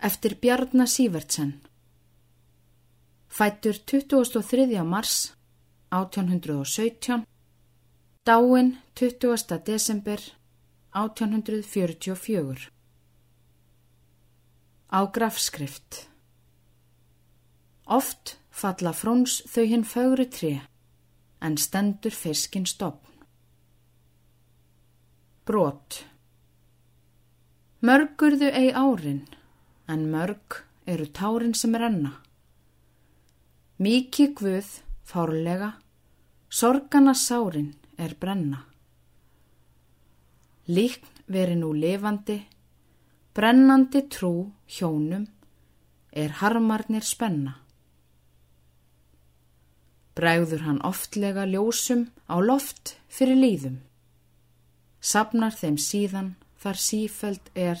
eftir Bjarnar Sývertsen. Fættur 23. mars 1817, dáin 20. desember 1844. Á grafskrift. Oft falla fróns þau hinn fögru tré, en stendur fiskin stopn. Brot. Mörgurðu ei árin, en mörg eru tárin sem renna. Mikið guð, fárlega, sorgana sárin er brenna. Líkn veri nú lifandi, brennandi trú hjónum, er harmarnir spenna. Bræður hann oftlega ljósum á loft fyrir líðum. Sapnar þeim síðan þar sífæld er